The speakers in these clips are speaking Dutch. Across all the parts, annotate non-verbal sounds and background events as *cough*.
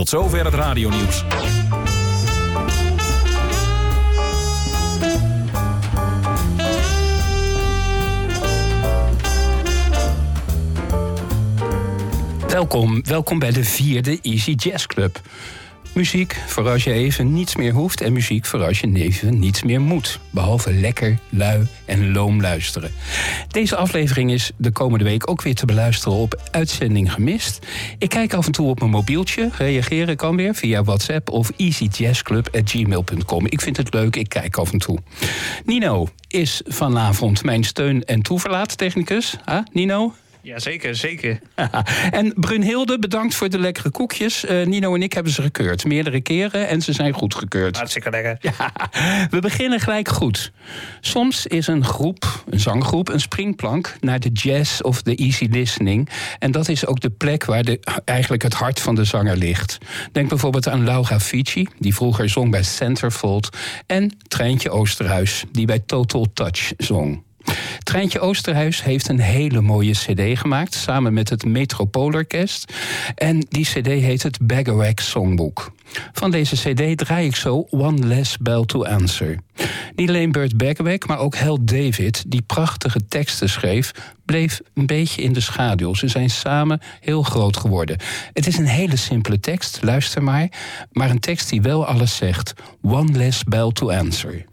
Tot zover het radionieuws. Welkom, welkom bij de vierde Easy Jazz Club. Muziek voor als je even niets meer hoeft en muziek voor als je even niets meer moet. Behalve lekker, lui en loom luisteren. Deze aflevering is de komende week ook weer te beluisteren op Uitzending Gemist. Ik kijk af en toe op mijn mobieltje. Reageren kan weer via WhatsApp of easyjazzclub.gmail.com. Ik vind het leuk, ik kijk af en toe. Nino is vanavond mijn steun en toeverlaat technicus. Ah, Nino? Ja, zeker, zeker. *laughs* en Brunhilde, bedankt voor de lekkere koekjes. Uh, Nino en ik hebben ze gekeurd. Meerdere keren en ze zijn goedgekeurd. Hartstikke lekker. *laughs* Ja, we beginnen gelijk goed. Soms is een groep, een zanggroep, een springplank naar de jazz of de easy listening. En dat is ook de plek waar de, eigenlijk het hart van de zanger ligt. Denk bijvoorbeeld aan Laura Fici, die vroeger zong bij Centerfold. En Treintje Oosterhuis, die bij Total Touch zong. Treintje Oosterhuis heeft een hele mooie cd gemaakt... samen met het Metropoolorkest. En die cd heet het Baggerwack Songbook. Van deze cd draai ik zo One Less Bell to Answer. Niet alleen Burt Baggerwack, maar ook Hal David... die prachtige teksten schreef, bleef een beetje in de schaduw. Ze zijn samen heel groot geworden. Het is een hele simpele tekst, luister maar... maar een tekst die wel alles zegt. One Less Bell to Answer.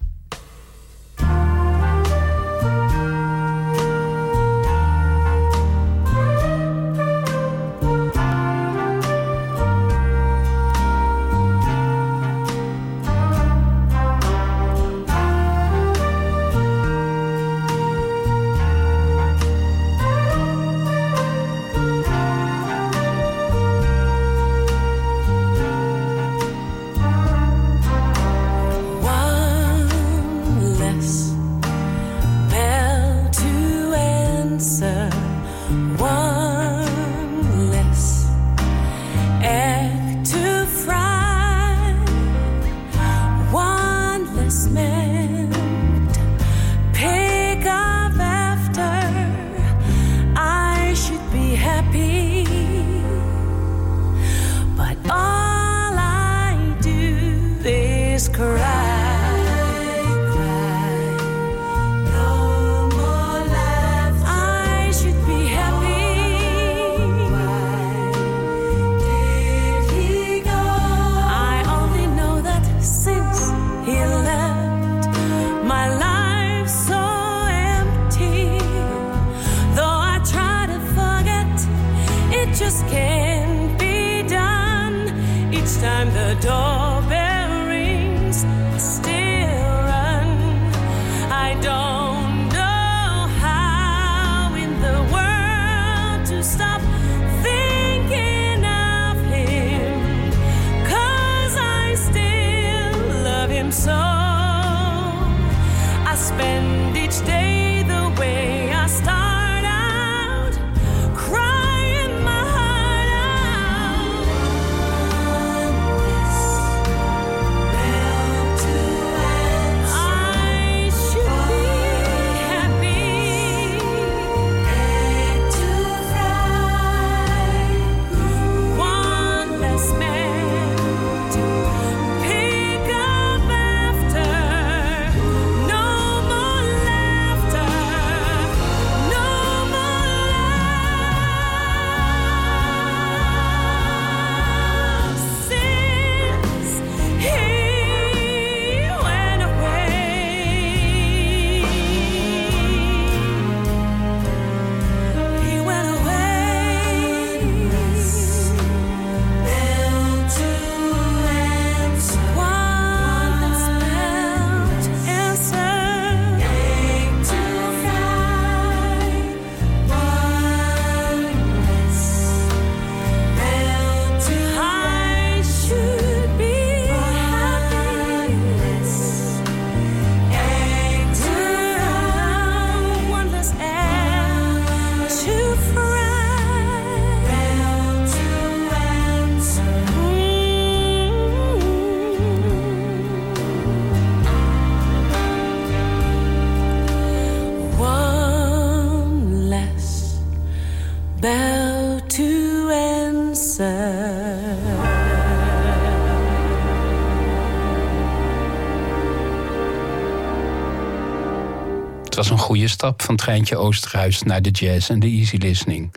Was een goede stap van Treintje Oosterhuis naar de jazz en de easy listening.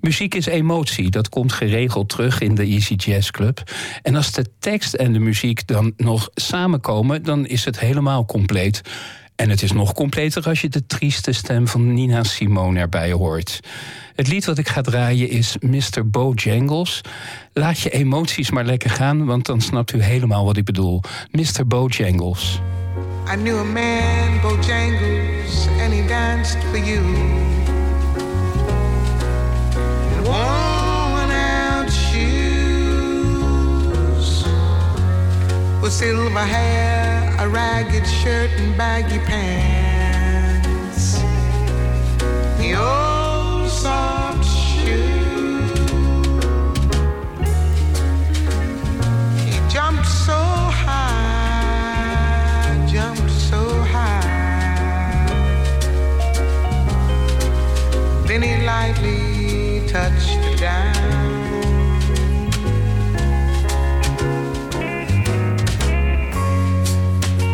Muziek is emotie, dat komt geregeld terug in de Easy Jazz Club. En als de tekst en de muziek dan nog samenkomen, dan is het helemaal compleet. En het is nog completer als je de trieste stem van Nina Simone erbij hoort. Het lied wat ik ga draaien is Mr. Bojangles. Laat je emoties maar lekker gaan, want dan snapt u helemaal wat ik bedoel. Mr. Bojangles. I knew a man, Bojangles, and he danced for you. Worn out shoes, with silver hair, a ragged shirt, and baggy pants. The old Then he lightly touched the down.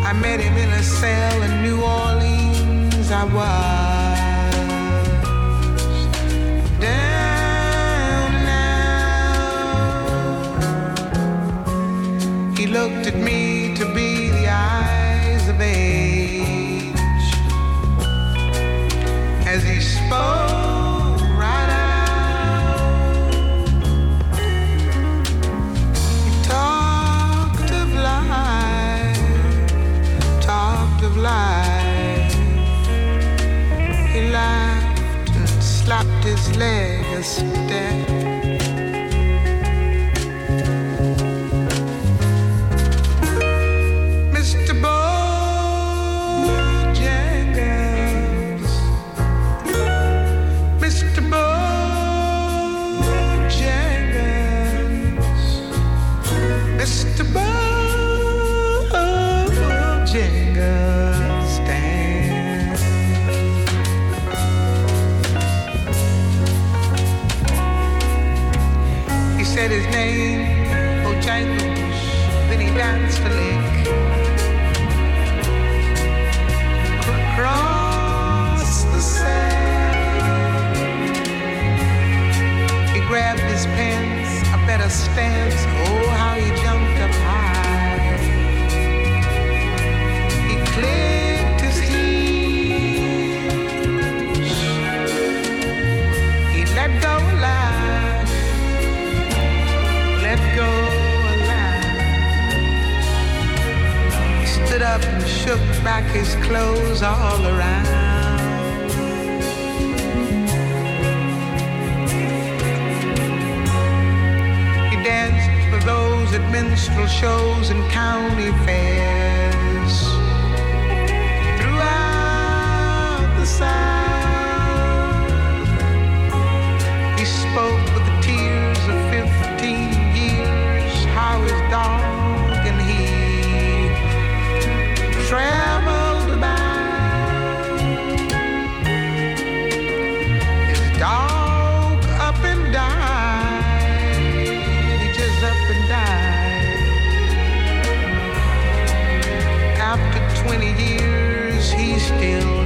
I met him in a cell in New Orleans. I was down now. He looked at me legs dead. Né? 20 years, he still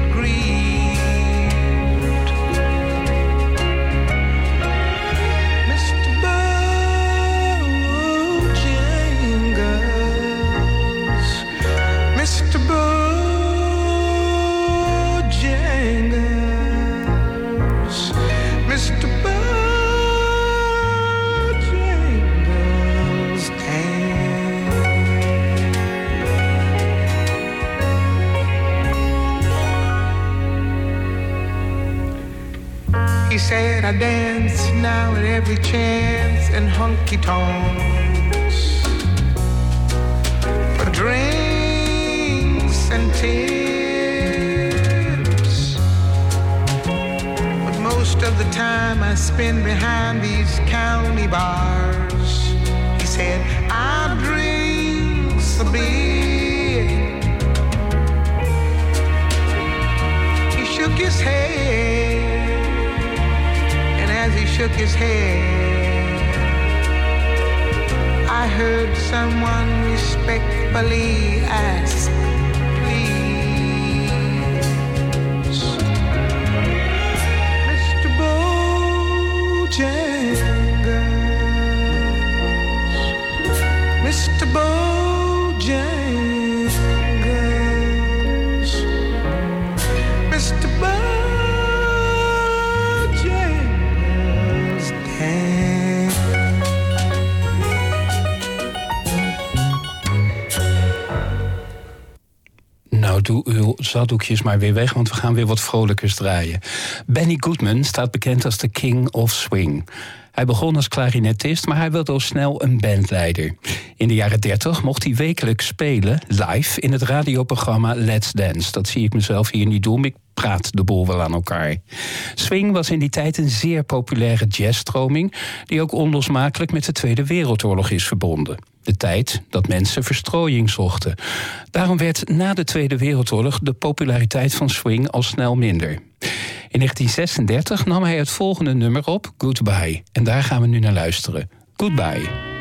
Nou, doe uw zaddoekjes maar weer weg, want we gaan weer wat vrolijkers draaien. Benny Goodman staat bekend als de King of Swing. Hij begon als klarinetist, maar hij werd al snel een bandleider. In de jaren 30 mocht hij wekelijks spelen, live, in het radioprogramma Let's Dance. Dat zie ik mezelf hier niet doen, ik praat de boel wel aan elkaar. Swing was in die tijd een zeer populaire jazzstroming... die ook onlosmakelijk met de Tweede Wereldoorlog is verbonden. De tijd dat mensen verstrooiing zochten. Daarom werd na de Tweede Wereldoorlog de populariteit van swing al snel minder. In 1936 nam hij het volgende nummer op, Goodbye. En daar gaan we nu naar luisteren. Goodbye.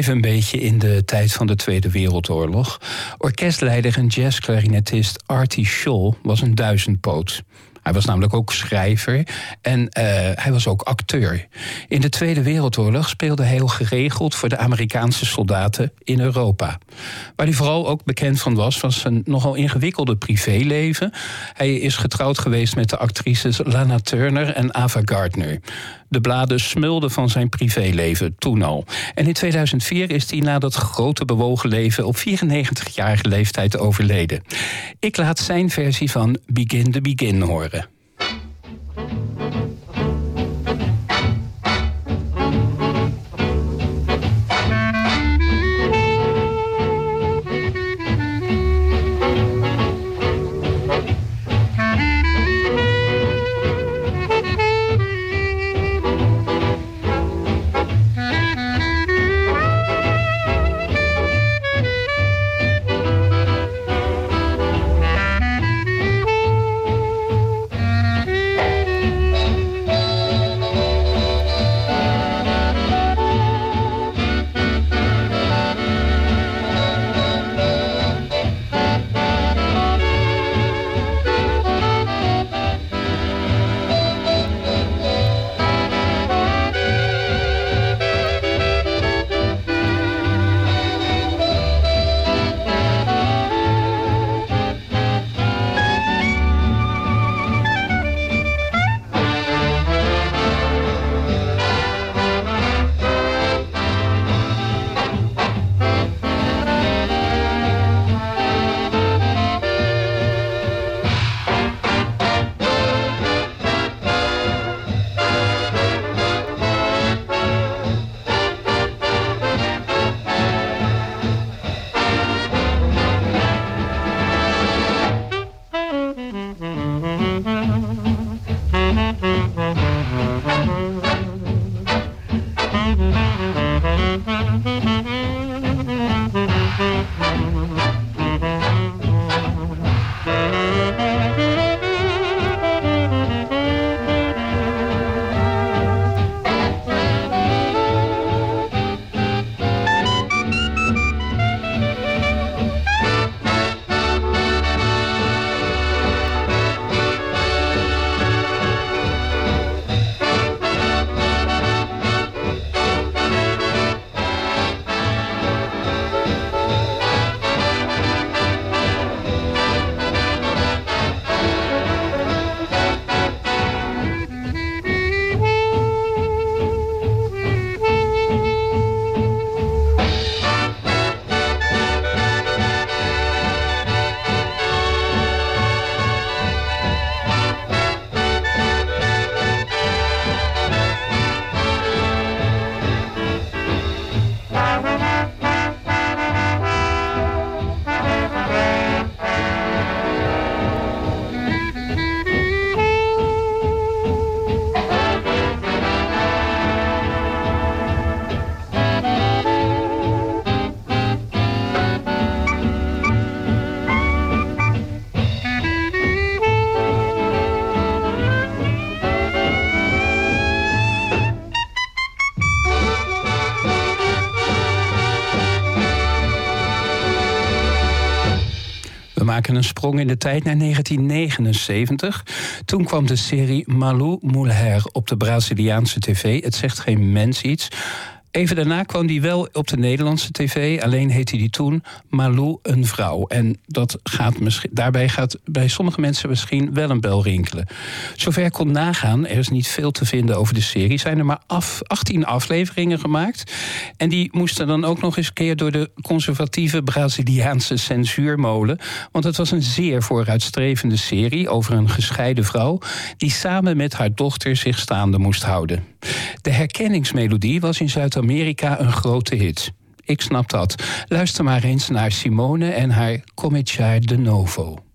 Blijven een beetje in de tijd van de Tweede Wereldoorlog. Orkestleider en jazzklarinetist Artie Scholl was een duizendpoot. Hij was namelijk ook schrijver en uh, hij was ook acteur. In de Tweede Wereldoorlog speelde hij heel geregeld voor de Amerikaanse soldaten in Europa. Waar hij vooral ook bekend van was, was zijn nogal ingewikkelde privéleven. Hij is getrouwd geweest met de actrices Lana Turner en Ava Gardner. De bladen smulden van zijn privéleven toen al. En in 2004 is hij na dat grote bewogen leven op 94-jarige leeftijd overleden. Ik laat zijn versie van Begin the Begin horen. Een sprong in de tijd naar 1979. Toen kwam de serie Malou Mulher op de Braziliaanse tv. Het zegt geen mens iets. Even daarna kwam hij wel op de Nederlandse tv. Alleen heette hij toen Malou een vrouw. En dat gaat misschien, daarbij gaat bij sommige mensen misschien wel een bel rinkelen. Zover kon nagaan, er is niet veel te vinden over de serie. Zijn er maar af, 18 afleveringen gemaakt. En die moesten dan ook nog eens keer door de conservatieve Braziliaanse censuurmolen. Want het was een zeer vooruitstrevende serie over een gescheiden vrouw. die samen met haar dochter zich staande moest houden. De herkenningsmelodie was in Zuid-Amerika een grote hit. Ik snap dat. Luister maar eens naar Simone en haar Cominciare de Novo.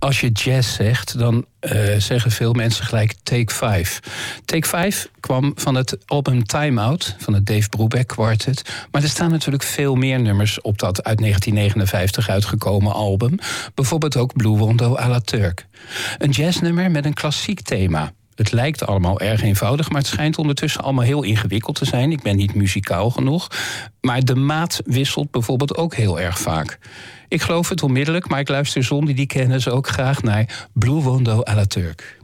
Als je jazz zegt, dan uh, zeggen veel mensen gelijk Take 5. Take 5 kwam van het album Time Out van het Dave Brubeck Quartet. Maar er staan natuurlijk veel meer nummers op dat uit 1959 uitgekomen album. Bijvoorbeeld ook Blue Rondo à la Turk. Een jazznummer met een klassiek thema. Het lijkt allemaal erg eenvoudig, maar het schijnt ondertussen allemaal heel ingewikkeld te zijn. Ik ben niet muzikaal genoeg. Maar de maat wisselt bijvoorbeeld ook heel erg vaak. Ik geloof het onmiddellijk, maar ik luister zonder die kennis ook graag naar Blue Wondo à la Turk.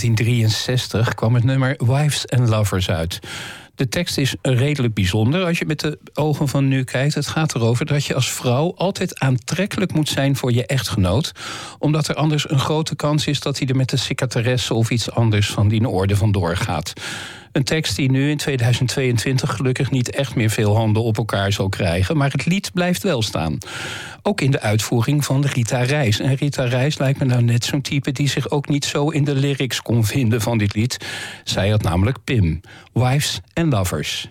1963 kwam het nummer Wives and Lovers uit. De tekst is redelijk bijzonder als je met de ogen van nu kijkt. Het gaat erover dat je als vrouw altijd aantrekkelijk moet zijn voor je echtgenoot. Omdat er anders een grote kans is dat hij er met de secretaresse of iets anders van die orde vandoor gaat. Een tekst die nu in 2022 gelukkig niet echt meer veel handen op elkaar zal krijgen. Maar het lied blijft wel staan. Ook in de uitvoering van Rita Reis. En Rita Reis lijkt me nou net zo'n type die zich ook niet zo in de lyrics kon vinden van dit lied. Zij had namelijk Pim. Wives and Lovers.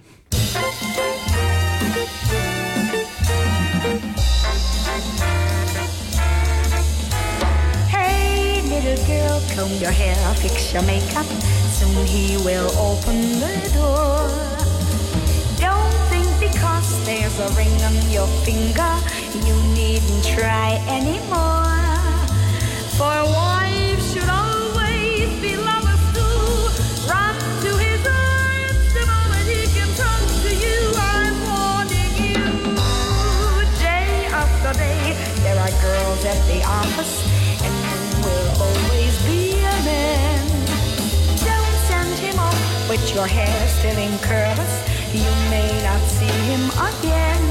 Your hair, fix your makeup. Soon he will open the door. Don't think because there's a ring on your finger, you needn't try anymore. For wives should always be lovers too. Run to his arms the moment he can turn to you. I'm warning you. Day after day, there are girls at the office, with your hair still in curls. You may not see him again.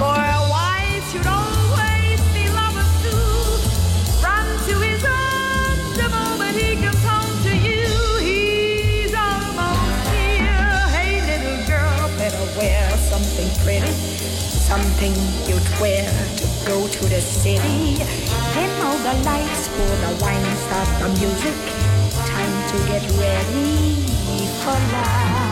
For wives should always be lovers too. Run to his arms the moment he comes home to you. He's almost here. Hey, little girl, better wear something pretty. Something you'd wear to go to the city. Dim all the lights, pour the wine, start the music. Time to get ready for life.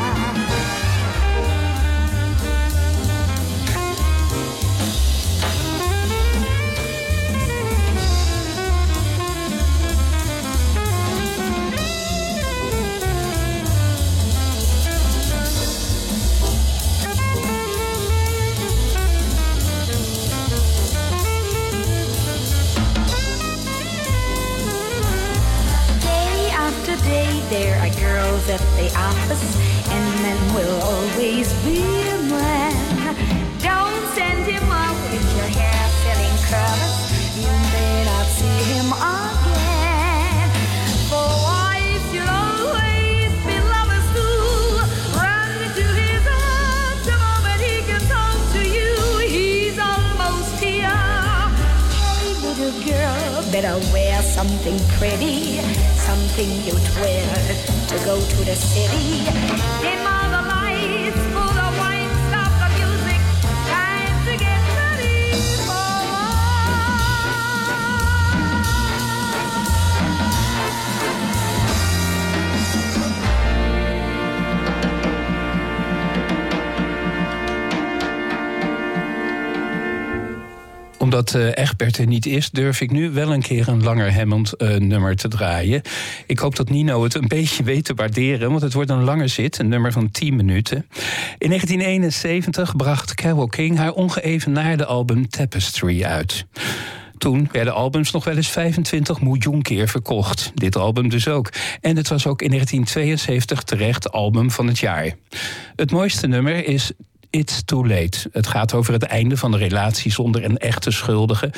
Something you'd wear to go to the city. Uh, Egbert er niet is, durf ik nu wel een keer een langer Hammond uh, nummer te draaien. Ik hoop dat Nino het een beetje weet te waarderen, want het wordt een lange zit, een nummer van 10 minuten. In 1971 bracht Carole King haar ongeëvenaarde album Tapestry uit. Toen werden albums nog wel eens 25 miljoen keer verkocht. Dit album dus ook. En het was ook in 1972 terecht album van het jaar. Het mooiste nummer is It's Too Late. Het gaat over het einde van de relatie zonder een echte schuldige.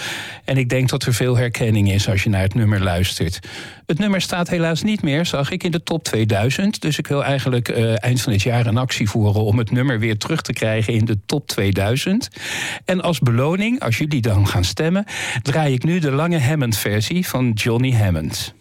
En ik denk dat er veel herkenning is als je naar het nummer luistert. Het nummer staat helaas niet meer, zag ik, in de top 2000. Dus ik wil eigenlijk uh, eind van dit jaar een actie voeren om het nummer weer terug te krijgen in de top 2000. En als beloning, als jullie dan gaan stemmen, draai ik nu de lange Hammond-versie van Johnny Hammond.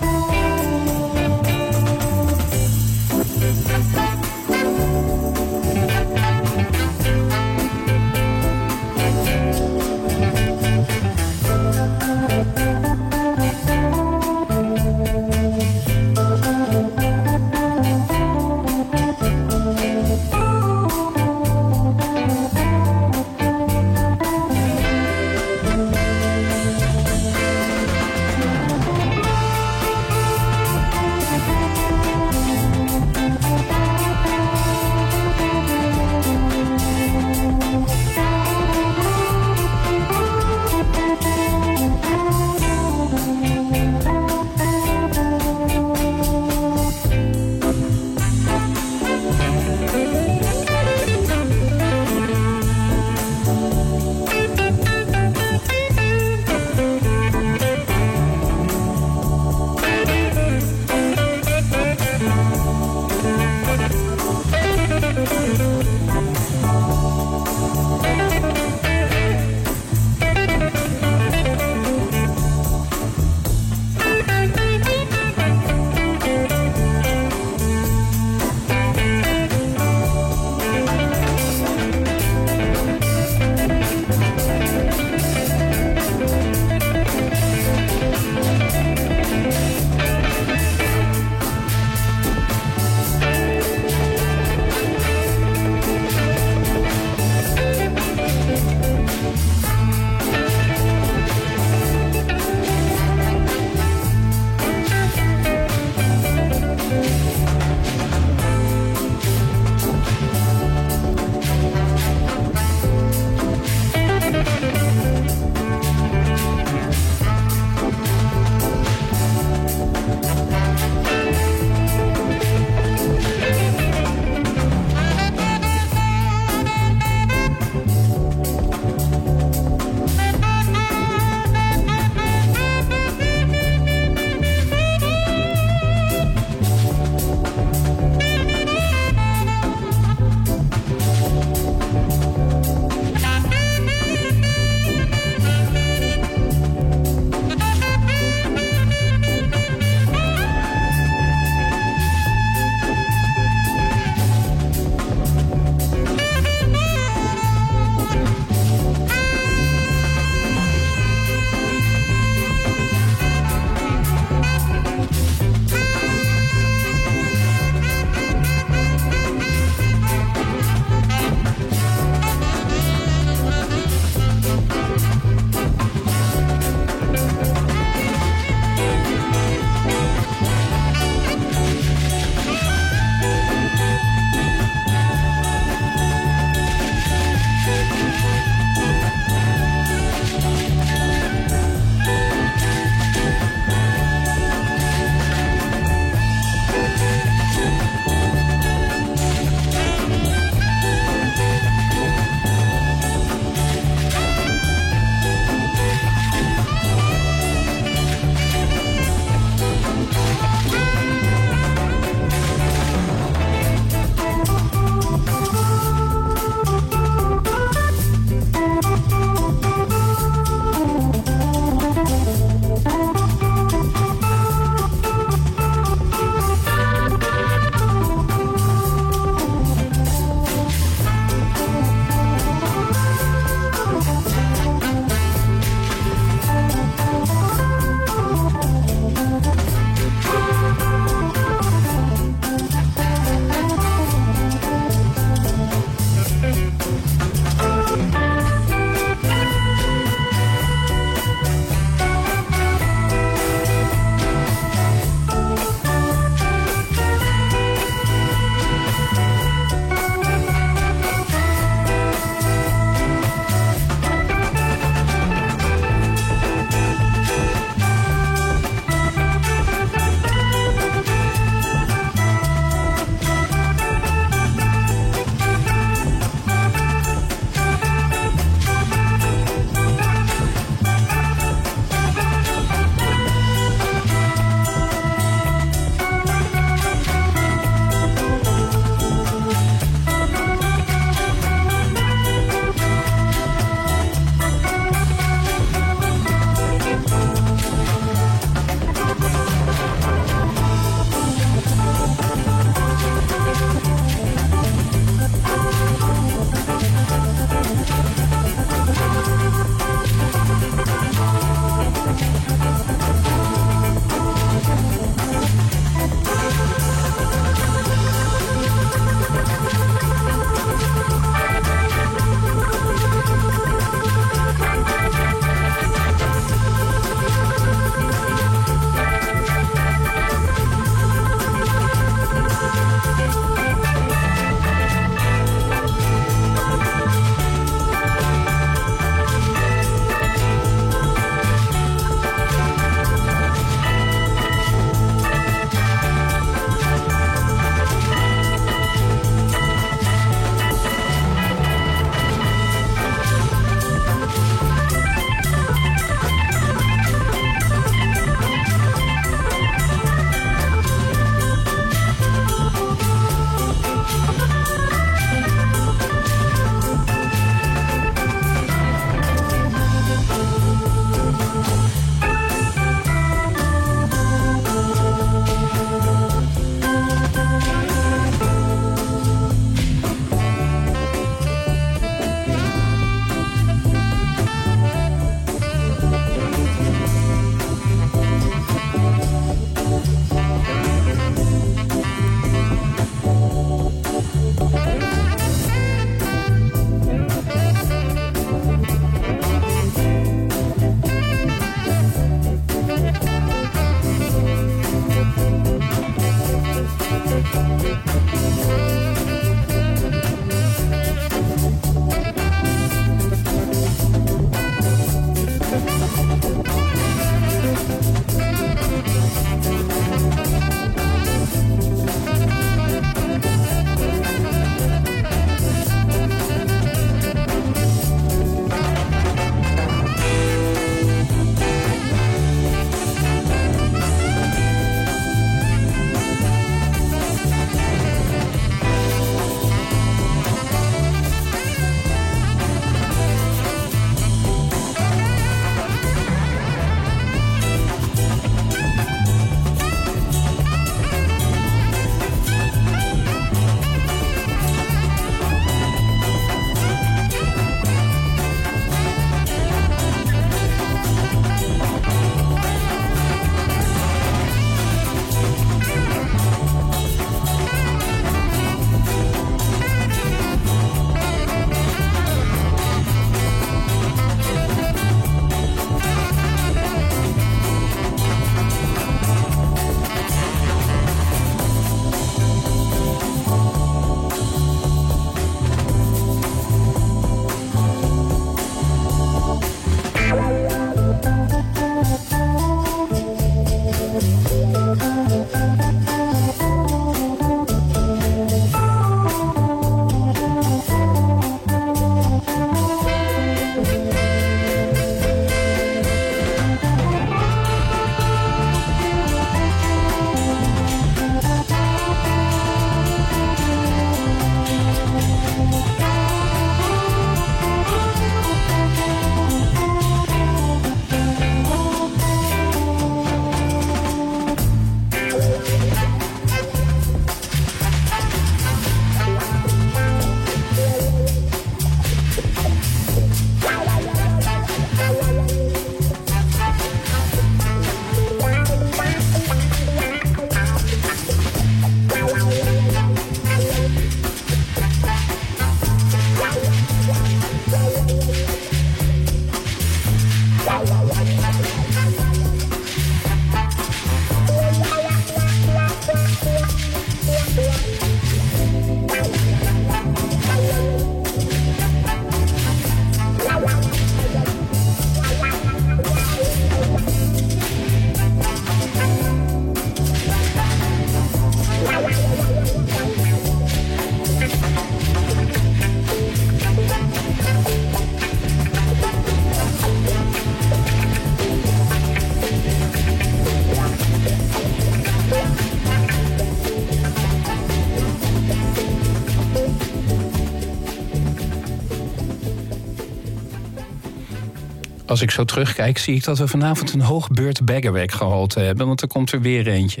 Als ik zo terugkijk, zie ik dat we vanavond een hoog Burt Baggerweg gehalte hebben. Want er komt er weer eentje.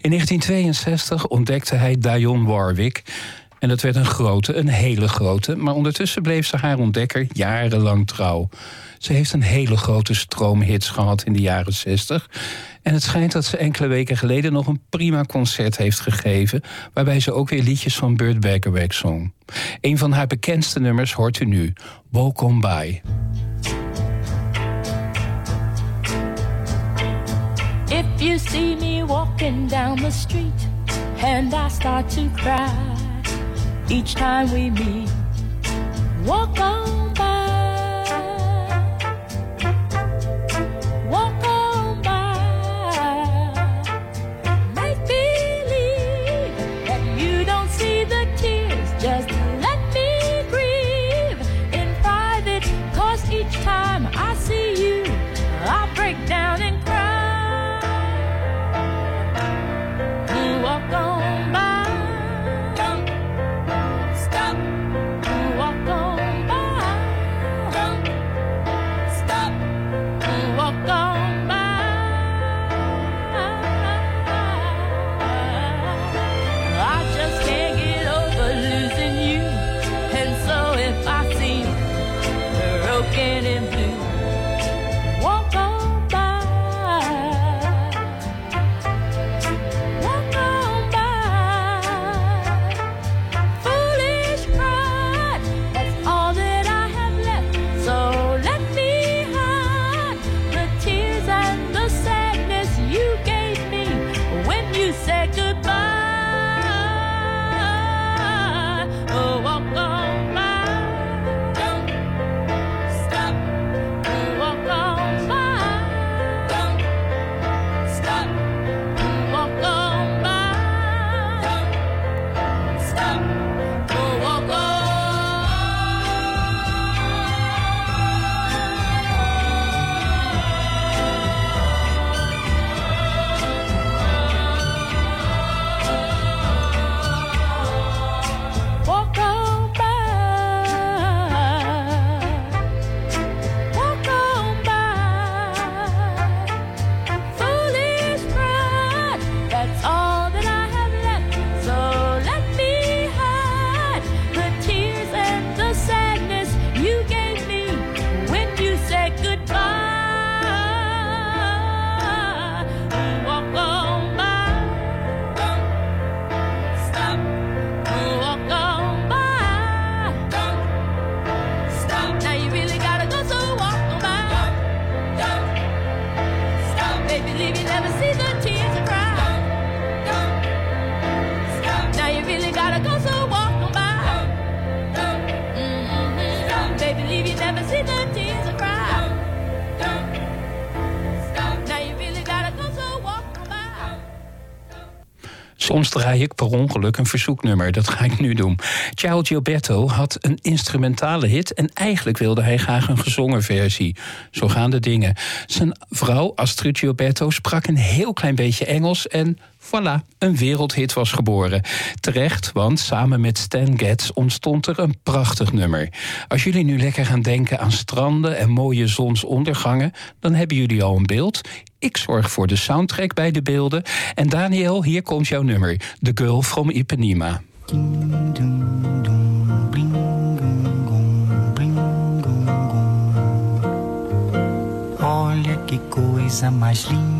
In 1962 ontdekte hij Dionne Warwick. En dat werd een grote, een hele grote. Maar ondertussen bleef ze haar ontdekker jarenlang trouw. Ze heeft een hele grote stroom hits gehad in de jaren 60. En het schijnt dat ze enkele weken geleden nog een prima concert heeft gegeven. Waarbij ze ook weer liedjes van Burt Bacharach zong. Een van haar bekendste nummers hoort u nu: On By. If you see me walking down the street and I start to cry each time we meet, walk on ik per ongeluk een verzoeknummer. Dat ga ik nu doen. Ciao Gilberto had een instrumentale hit... en eigenlijk wilde hij graag een gezongen versie. Zo gaan de dingen. Zijn vrouw Astrid Gilberto sprak een heel klein beetje Engels... en Voilà, een wereldhit was geboren. Terecht, want samen met Stan Getz ontstond er een prachtig nummer. Als jullie nu lekker gaan denken aan stranden en mooie zonsondergangen, dan hebben jullie al een beeld. Ik zorg voor de soundtrack bij de beelden. En Daniel, hier komt jouw nummer: The Girl from Ipanema. Olha que coisa mais linda,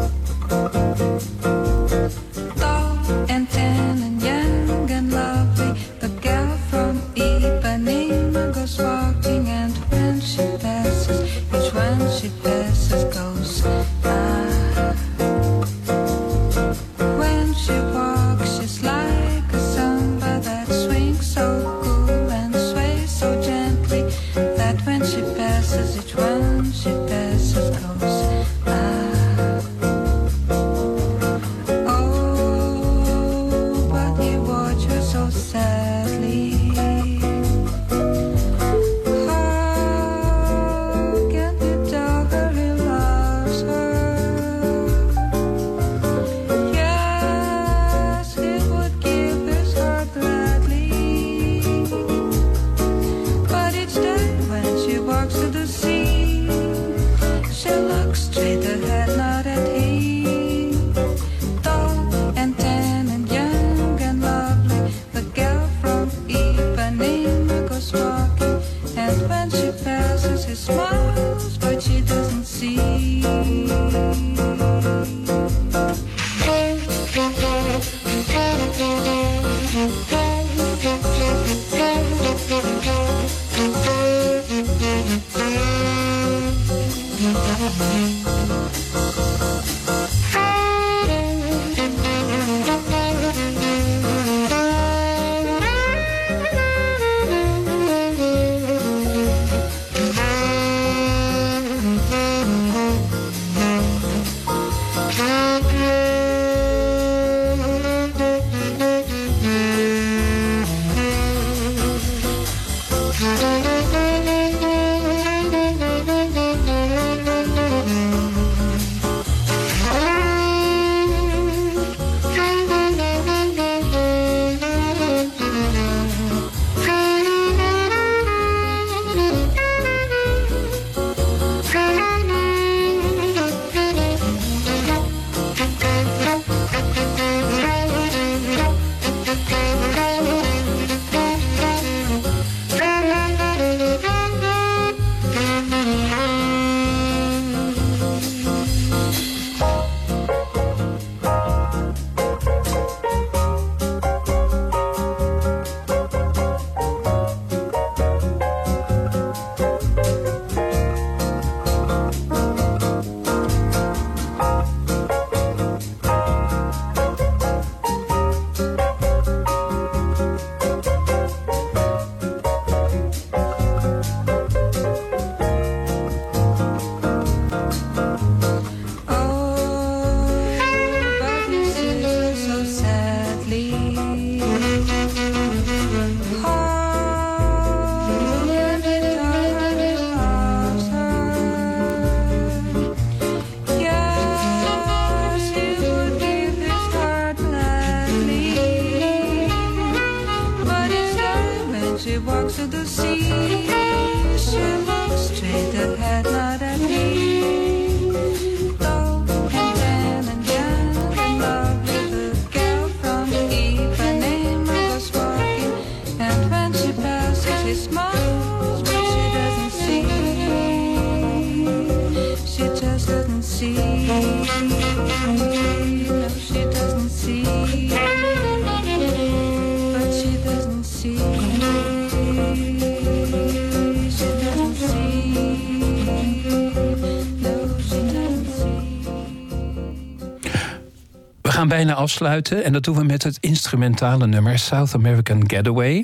Afsluiten en dat doen we met het instrumentale nummer South American Getaway.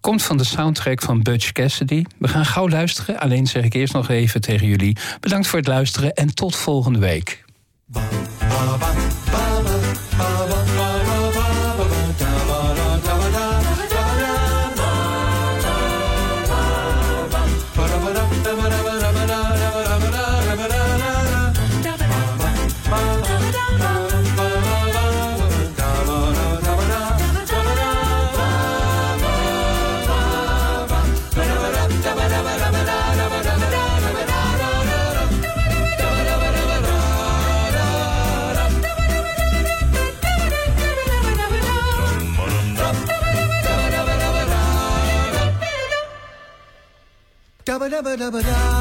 Komt van de soundtrack van Butch Cassidy. We gaan gauw luisteren, alleen zeg ik eerst nog even tegen jullie. Bedankt voor het luisteren en tot volgende week. da ba da ba da.